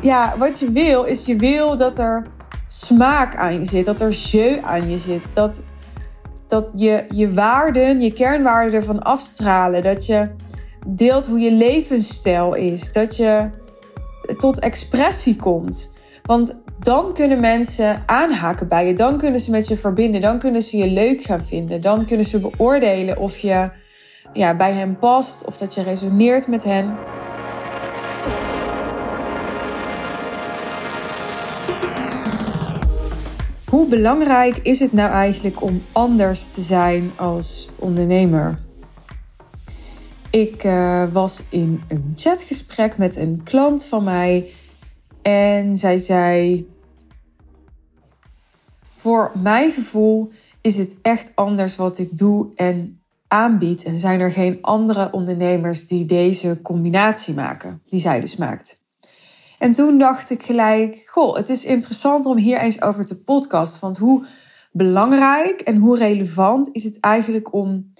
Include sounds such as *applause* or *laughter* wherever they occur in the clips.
ja, wat je wil, is je wil dat er smaak aan je zit. Dat er jeu aan je zit. Dat, dat je je waarden, je kernwaarden ervan afstralen. Dat je deelt hoe je levensstijl is. Dat je tot expressie komt. Want dan kunnen mensen aanhaken bij je. Dan kunnen ze met je verbinden. Dan kunnen ze je leuk gaan vinden. Dan kunnen ze beoordelen of je ja, bij hen past. Of dat je resoneert met hen. Hoe belangrijk is het nou eigenlijk om anders te zijn als ondernemer? Ik uh, was in een chatgesprek met een klant van mij en zij zei: Voor mijn gevoel is het echt anders wat ik doe en aanbied. En zijn er geen andere ondernemers die deze combinatie maken, die zij dus maakt. En toen dacht ik gelijk, goh, het is interessant om hier eens over te podcasten. Want hoe belangrijk en hoe relevant is het eigenlijk om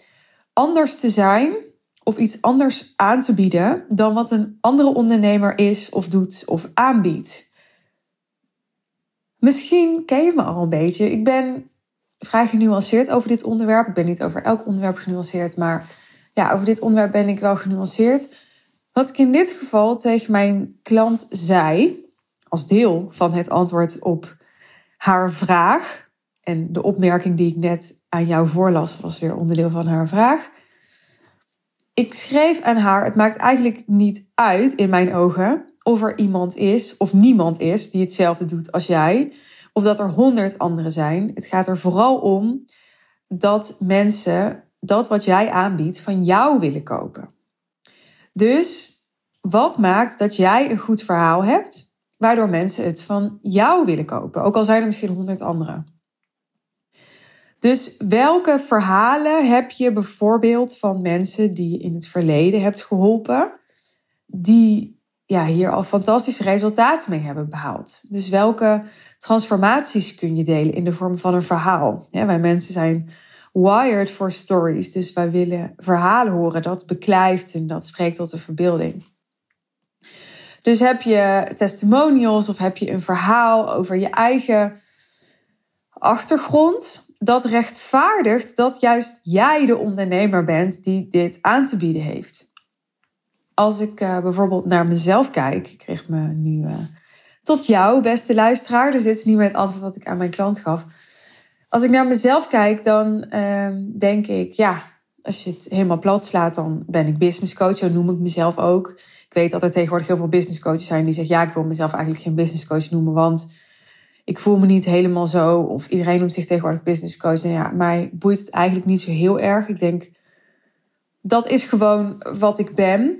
anders te zijn of iets anders aan te bieden dan wat een andere ondernemer is of doet of aanbiedt. Misschien ken je me al een beetje. Ik ben vrij genuanceerd over dit onderwerp. Ik ben niet over elk onderwerp genuanceerd, maar ja, over dit onderwerp ben ik wel genuanceerd. Wat ik in dit geval tegen mijn klant zei, als deel van het antwoord op haar vraag, en de opmerking die ik net aan jou voorlas was weer onderdeel van haar vraag. Ik schreef aan haar: Het maakt eigenlijk niet uit in mijn ogen of er iemand is of niemand is die hetzelfde doet als jij, of dat er honderd anderen zijn. Het gaat er vooral om dat mensen dat wat jij aanbiedt van jou willen kopen. Dus wat maakt dat jij een goed verhaal hebt, waardoor mensen het van jou willen kopen, ook al zijn er misschien honderd anderen? Dus welke verhalen heb je bijvoorbeeld van mensen die je in het verleden hebt geholpen, die ja, hier al fantastische resultaten mee hebben behaald? Dus welke transformaties kun je delen in de vorm van een verhaal? Ja, wij mensen zijn wired for stories, dus wij willen verhalen horen dat beklijft en dat spreekt tot de verbeelding. Dus heb je testimonials of heb je een verhaal over je eigen achtergrond, dat rechtvaardigt dat juist jij de ondernemer bent die dit aan te bieden heeft. Als ik uh, bijvoorbeeld naar mezelf kijk, ik kreeg me nu uh, tot jou, beste luisteraar, dus dit is niet meer het antwoord wat ik aan mijn klant gaf. Als ik naar mezelf kijk, dan uh, denk ik, ja, als je het helemaal plat slaat, dan ben ik business coach, zo noem ik mezelf ook. Ik weet dat er tegenwoordig heel veel business coaches zijn die zeggen, ja, ik wil mezelf eigenlijk geen business coach noemen, want ik voel me niet helemaal zo. Of iedereen noemt zich tegenwoordig business coach. En ja, mij boeit het eigenlijk niet zo heel erg. Ik denk, dat is gewoon wat ik ben.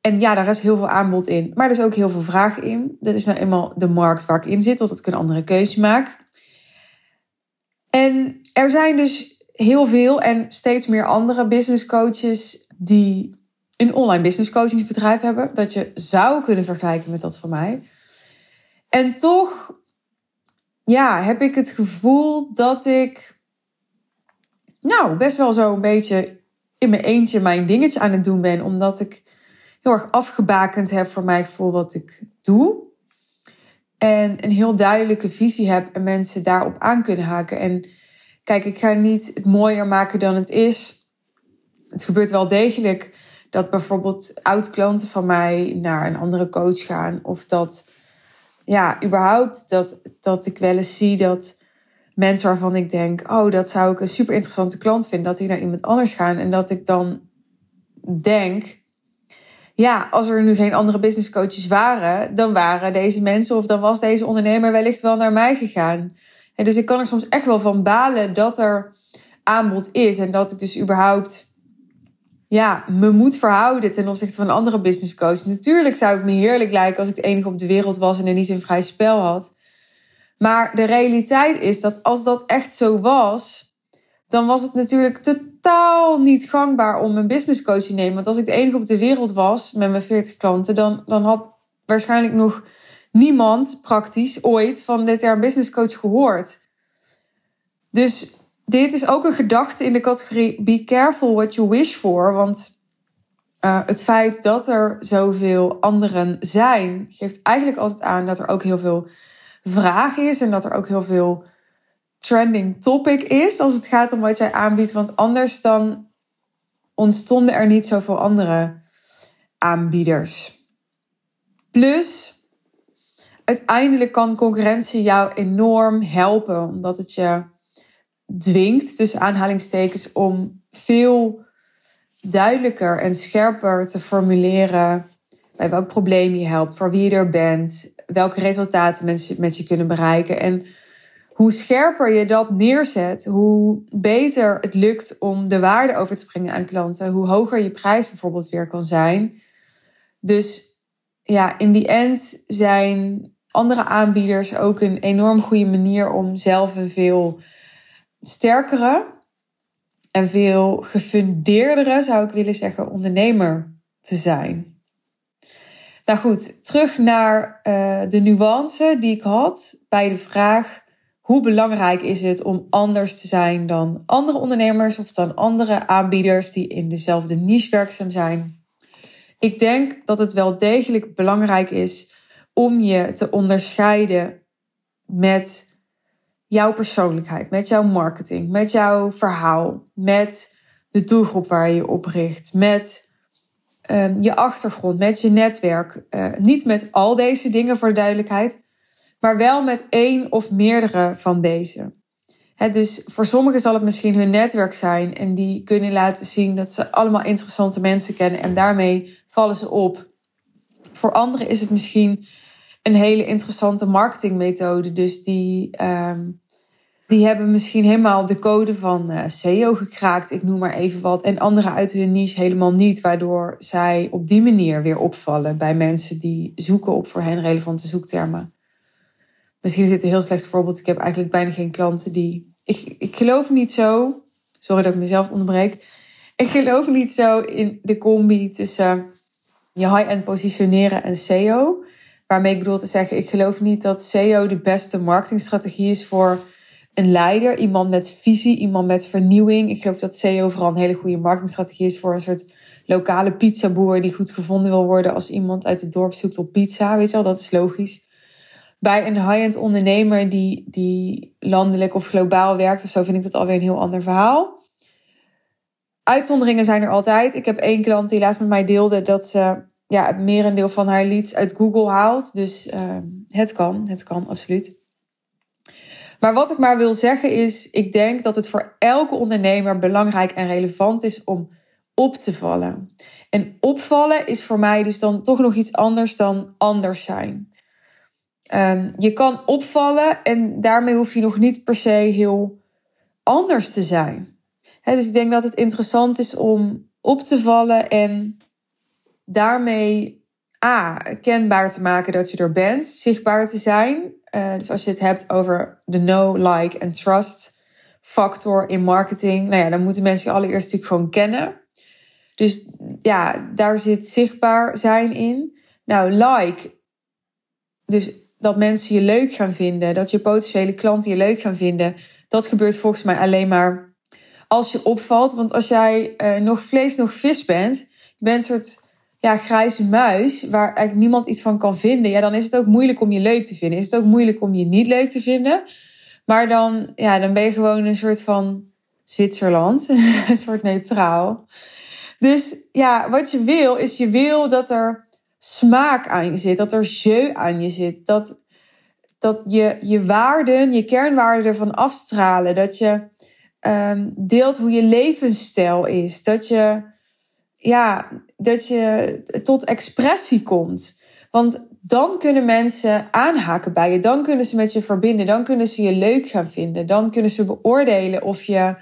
En ja, daar is heel veel aanbod in. Maar er is ook heel veel vraag in. Dat is nou eenmaal de markt waar ik in zit, totdat ik een andere keuze maak. En er zijn dus heel veel en steeds meer andere business coaches die een online business coachingsbedrijf hebben. Dat je zou kunnen vergelijken met dat van mij. En toch ja, heb ik het gevoel dat ik, nou, best wel zo een beetje in mijn eentje mijn dingetje aan het doen ben. Omdat ik heel erg afgebakend heb voor mijn gevoel wat ik doe. En een heel duidelijke visie heb en mensen daarop aan kunnen haken. En kijk, ik ga niet het mooier maken dan het is. Het gebeurt wel degelijk dat bijvoorbeeld oud-klanten van mij naar een andere coach gaan. Of dat ja, überhaupt dat, dat ik wel eens zie dat mensen waarvan ik denk, oh, dat zou ik een super interessante klant vinden, dat die naar iemand anders gaan. En dat ik dan denk, ja, als er nu geen andere business coaches waren, dan waren deze mensen of dan was deze ondernemer wellicht wel naar mij gegaan. En dus ik kan er soms echt wel van balen dat er aanbod is en dat ik dus überhaupt ja, me moet verhouden ten opzichte van andere business coaches. Natuurlijk zou het me heerlijk lijken als ik de enige op de wereld was en er niet zo'n vrij spel had. Maar de realiteit is dat als dat echt zo was, dan was het natuurlijk totaal niet gangbaar om een business coach te nemen. Want als ik de enige op de wereld was met mijn 40 klanten, dan, dan had waarschijnlijk nog niemand praktisch ooit van dit jaar een business coach gehoord. Dus dit is ook een gedachte in de categorie be careful what you wish for. Want uh, het feit dat er zoveel anderen zijn, geeft eigenlijk altijd aan dat er ook heel veel vraag is en dat er ook heel veel trending topic is als het gaat om wat jij aanbiedt. Want anders dan ontstonden er niet zoveel andere aanbieders. Plus, uiteindelijk kan concurrentie jou enorm helpen, omdat het je dwingt, tussen aanhalingstekens, om veel duidelijker en scherper te formuleren bij welk probleem je helpt, voor wie je er bent, welke resultaten mensen met je kunnen bereiken. En hoe scherper je dat neerzet, hoe beter het lukt om de waarde over te brengen aan klanten, hoe hoger je prijs bijvoorbeeld weer kan zijn. Dus ja, in die end zijn andere aanbieders ook een enorm goede manier om zelf een veel sterkere en veel gefundeerdere, zou ik willen zeggen, ondernemer te zijn. Nou goed, terug naar uh, de nuance die ik had bij de vraag: hoe belangrijk is het om anders te zijn dan andere ondernemers of dan andere aanbieders die in dezelfde niche werkzaam zijn? Ik denk dat het wel degelijk belangrijk is om je te onderscheiden met jouw persoonlijkheid, met jouw marketing, met jouw verhaal, met de doelgroep waar je je op richt, met um, je achtergrond, met je netwerk. Uh, niet met al deze dingen voor de duidelijkheid, maar wel met één of meerdere van deze. Dus voor sommigen zal het misschien hun netwerk zijn en die kunnen laten zien dat ze allemaal interessante mensen kennen en daarmee vallen ze op. Voor anderen is het misschien een hele interessante marketingmethode. Dus die, um, die hebben misschien helemaal de code van uh, SEO gekraakt, ik noem maar even wat. En anderen uit hun niche helemaal niet, waardoor zij op die manier weer opvallen bij mensen die zoeken op voor hen relevante zoektermen. Misschien is dit een heel slecht voorbeeld. Ik heb eigenlijk bijna geen klanten die. Ik, ik geloof niet zo. Sorry dat ik mezelf onderbreek. Ik geloof niet zo in de combi tussen je high-end positioneren en SEO. Waarmee ik bedoel te zeggen, ik geloof niet dat SEO de beste marketingstrategie is voor een leider, iemand met visie, iemand met vernieuwing. Ik geloof dat SEO vooral een hele goede marketingstrategie is voor een soort lokale pizzaboer die goed gevonden wil worden als iemand uit het dorp zoekt op pizza. Weet je wel, dat is logisch. Bij een high-end ondernemer die, die landelijk of globaal werkt of zo, vind ik dat alweer een heel ander verhaal. Uitzonderingen zijn er altijd. Ik heb één klant die laatst met mij deelde dat ze ja, het merendeel van haar leads uit Google haalt. Dus uh, het kan, het kan absoluut. Maar wat ik maar wil zeggen is, ik denk dat het voor elke ondernemer belangrijk en relevant is om op te vallen. En opvallen is voor mij dus dan toch nog iets anders dan anders zijn. Um, je kan opvallen en daarmee hoef je nog niet per se heel anders te zijn. dus ik denk dat het interessant is om op te vallen en daarmee A, kenbaar te maken dat je er bent, zichtbaar te zijn. Uh, dus als je het hebt over de know, like en trust factor in marketing, nou ja, dan moeten mensen je allereerst natuurlijk gewoon kennen. Dus ja, daar zit zichtbaar zijn in. Nou, like, dus dat mensen je leuk gaan vinden, dat je potentiële klanten je leuk gaan vinden, dat gebeurt volgens mij alleen maar als je opvalt. Want als jij uh, nog vlees, nog vis bent, je bent een soort ja, grijze muis, waar eigenlijk niemand iets van kan vinden, ja, dan is het ook moeilijk om je leuk te vinden. Is het ook moeilijk om je niet leuk te vinden. Maar dan, ja, dan ben je gewoon een soort van Zwitserland, *laughs* een soort neutraal. Dus ja, wat je wil, is je wil dat er smaak aan je zit, dat er jeu aan je zit, dat, dat je, je waarden, je kernwaarden ervan afstralen, dat je um, deelt hoe je levensstijl is, dat je ja, dat je tot expressie komt. Want dan kunnen mensen aanhaken bij je. Dan kunnen ze met je verbinden. Dan kunnen ze je leuk gaan vinden. Dan kunnen ze beoordelen of je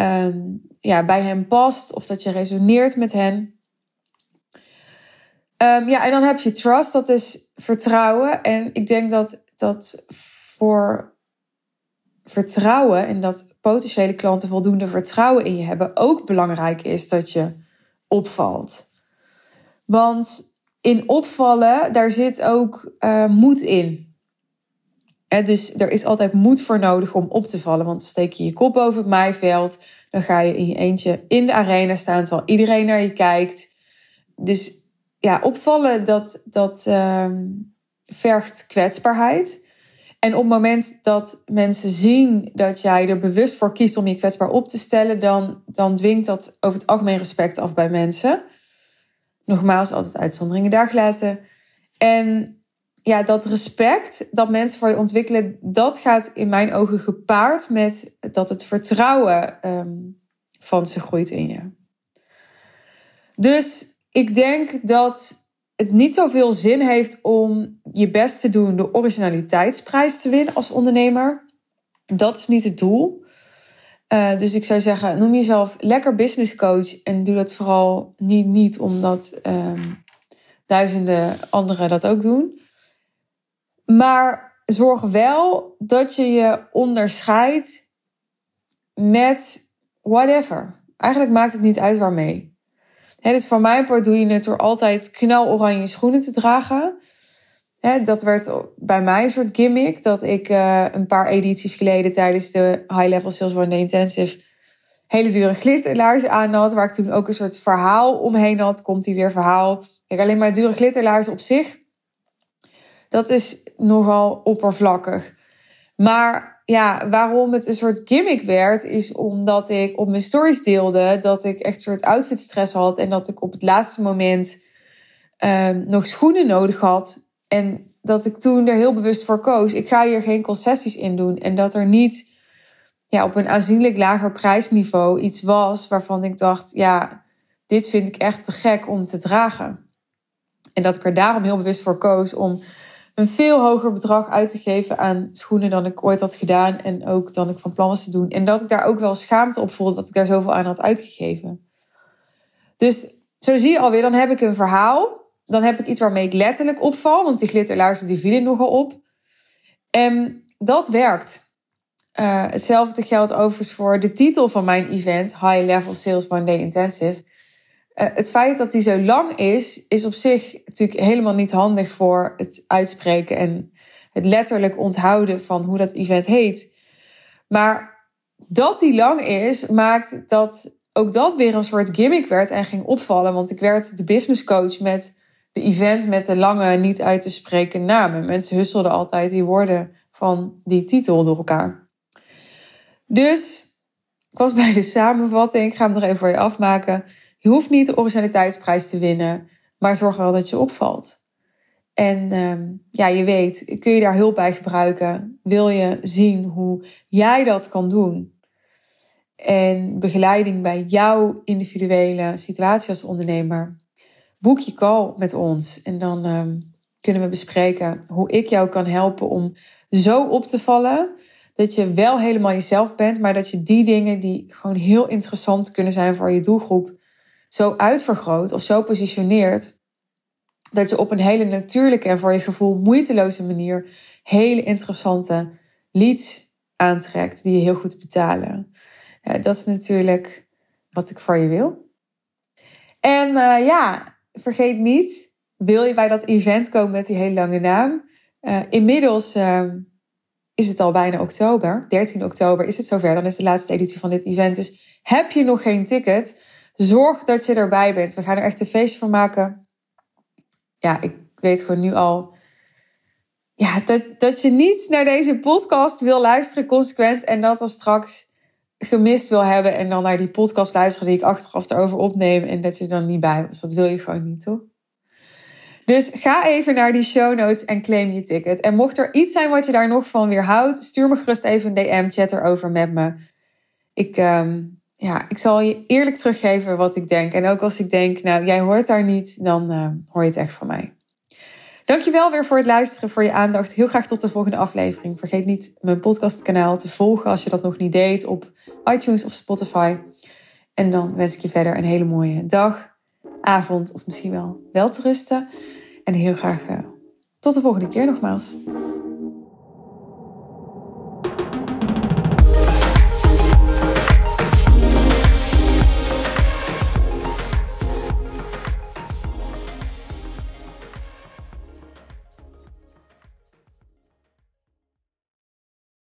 um, ja, bij hen past. Of dat je resoneert met hen. Um, ja, en dan heb je trust. Dat is vertrouwen. En ik denk dat dat voor vertrouwen en dat potentiële klanten voldoende vertrouwen in je hebben ook belangrijk is dat je opvalt. Want in opvallen, daar zit ook uh, moed in. En dus er is altijd moed voor nodig om op te vallen. Want steek je je kop boven het maaiveld. Dan ga je in je eentje in de arena staan terwijl iedereen naar je kijkt. dus ja, opvallen dat, dat ehm, vergt kwetsbaarheid. En op het moment dat mensen zien dat jij er bewust voor kiest om je kwetsbaar op te stellen, dan, dan dwingt dat over het algemeen respect af bij mensen. Nogmaals, altijd uitzonderingen daar gelaten. En ja, dat respect dat mensen voor je ontwikkelen, dat gaat in mijn ogen gepaard met dat het vertrouwen ehm, van ze groeit in je. Dus ik denk dat het niet zoveel zin heeft om je best te doen de originaliteitsprijs te winnen als ondernemer. Dat is niet het doel. Uh, dus ik zou zeggen, noem jezelf lekker business coach en doe dat vooral niet, niet omdat um, duizenden anderen dat ook doen. Maar zorg wel dat je je onderscheidt met whatever. Eigenlijk maakt het niet uit waarmee. Dus voor mijn part doe je het door altijd knaloranje schoenen te dragen. dat werd bij mij een soort gimmick. Dat ik uh, een paar edities geleden tijdens de High Level Sales One Intensive hele dure glitterlaars aan had. Waar ik toen ook een soort verhaal omheen had. Komt die weer verhaal. Kijk, alleen maar dure glitterlaars op zich dat is nogal oppervlakkig. Maar ja, waarom het een soort gimmick werd, is omdat ik op mijn stories deelde dat ik echt een soort outfitstress had en dat ik op het laatste moment um, nog schoenen nodig had. En dat ik toen er heel bewust voor koos. Ik ga hier geen concessies in doen. En dat er niet ja, op een aanzienlijk lager prijsniveau iets was waarvan ik dacht, ja, dit vind ik echt te gek om te dragen. En dat ik er daarom heel bewust voor koos om een veel hoger bedrag uit te geven aan schoenen dan ik ooit had gedaan. En ook dan ik van plan was te doen. En dat ik daar ook wel schaamte op voelde dat ik daar zoveel aan had uitgegeven. Dus zo zie je alweer, dan heb ik een verhaal. Dan heb ik iets waarmee ik letterlijk opval. Want die glitterlaarzen die vielen nogal op. En dat werkt. Uh, hetzelfde geldt overigens voor de titel van mijn event. High Level Sales One Day Intensive. Uh, het feit dat die zo lang is, is op zich natuurlijk helemaal niet handig voor het uitspreken en het letterlijk onthouden van hoe dat event heet. Maar dat die lang is, maakt dat ook dat weer een soort gimmick werd en ging opvallen. Want ik werd de business coach met de event met de lange, niet uit te spreken namen. Mensen husselden altijd die woorden van die titel door elkaar. Dus ik was bij de samenvatting. Ik ga hem nog even voor je afmaken. Je hoeft niet de originaliteitsprijs te winnen, maar zorg wel dat je opvalt. En uh, ja, je weet, kun je daar hulp bij gebruiken? Wil je zien hoe jij dat kan doen? En begeleiding bij jouw individuele situatie als ondernemer? Boek je call met ons en dan uh, kunnen we bespreken hoe ik jou kan helpen om zo op te vallen dat je wel helemaal jezelf bent, maar dat je die dingen die gewoon heel interessant kunnen zijn voor je doelgroep, zo uitvergroot of zo positioneert dat je op een hele natuurlijke en voor je gevoel moeiteloze manier hele interessante leads aantrekt die je heel goed betalen. Ja, dat is natuurlijk wat ik voor je wil. En uh, ja, vergeet niet, wil je bij dat event komen met die hele lange naam? Uh, inmiddels uh, is het al bijna oktober, 13 oktober is het zover, dan is de laatste editie van dit event. Dus heb je nog geen ticket? Zorg dat je erbij bent. We gaan er echt een feestje van maken. Ja, ik weet gewoon nu al. Ja, dat, dat je niet naar deze podcast wil luisteren consequent. En dat dan straks gemist wil hebben. En dan naar die podcast luisteren die ik achteraf erover opneem. En dat je er dan niet bij was. Dat wil je gewoon niet, toch? Dus ga even naar die show notes en claim je ticket. En mocht er iets zijn wat je daar nog van weerhoudt, stuur me gerust even een DM, chat erover met me. Ik, um, ja, ik zal je eerlijk teruggeven wat ik denk. En ook als ik denk, nou, jij hoort daar niet, dan uh, hoor je het echt van mij. Dankjewel weer voor het luisteren, voor je aandacht. Heel graag tot de volgende aflevering. Vergeet niet mijn podcastkanaal te volgen als je dat nog niet deed op iTunes of Spotify. En dan wens ik je verder een hele mooie dag, avond of misschien wel wel te rusten. En heel graag uh, tot de volgende keer nogmaals.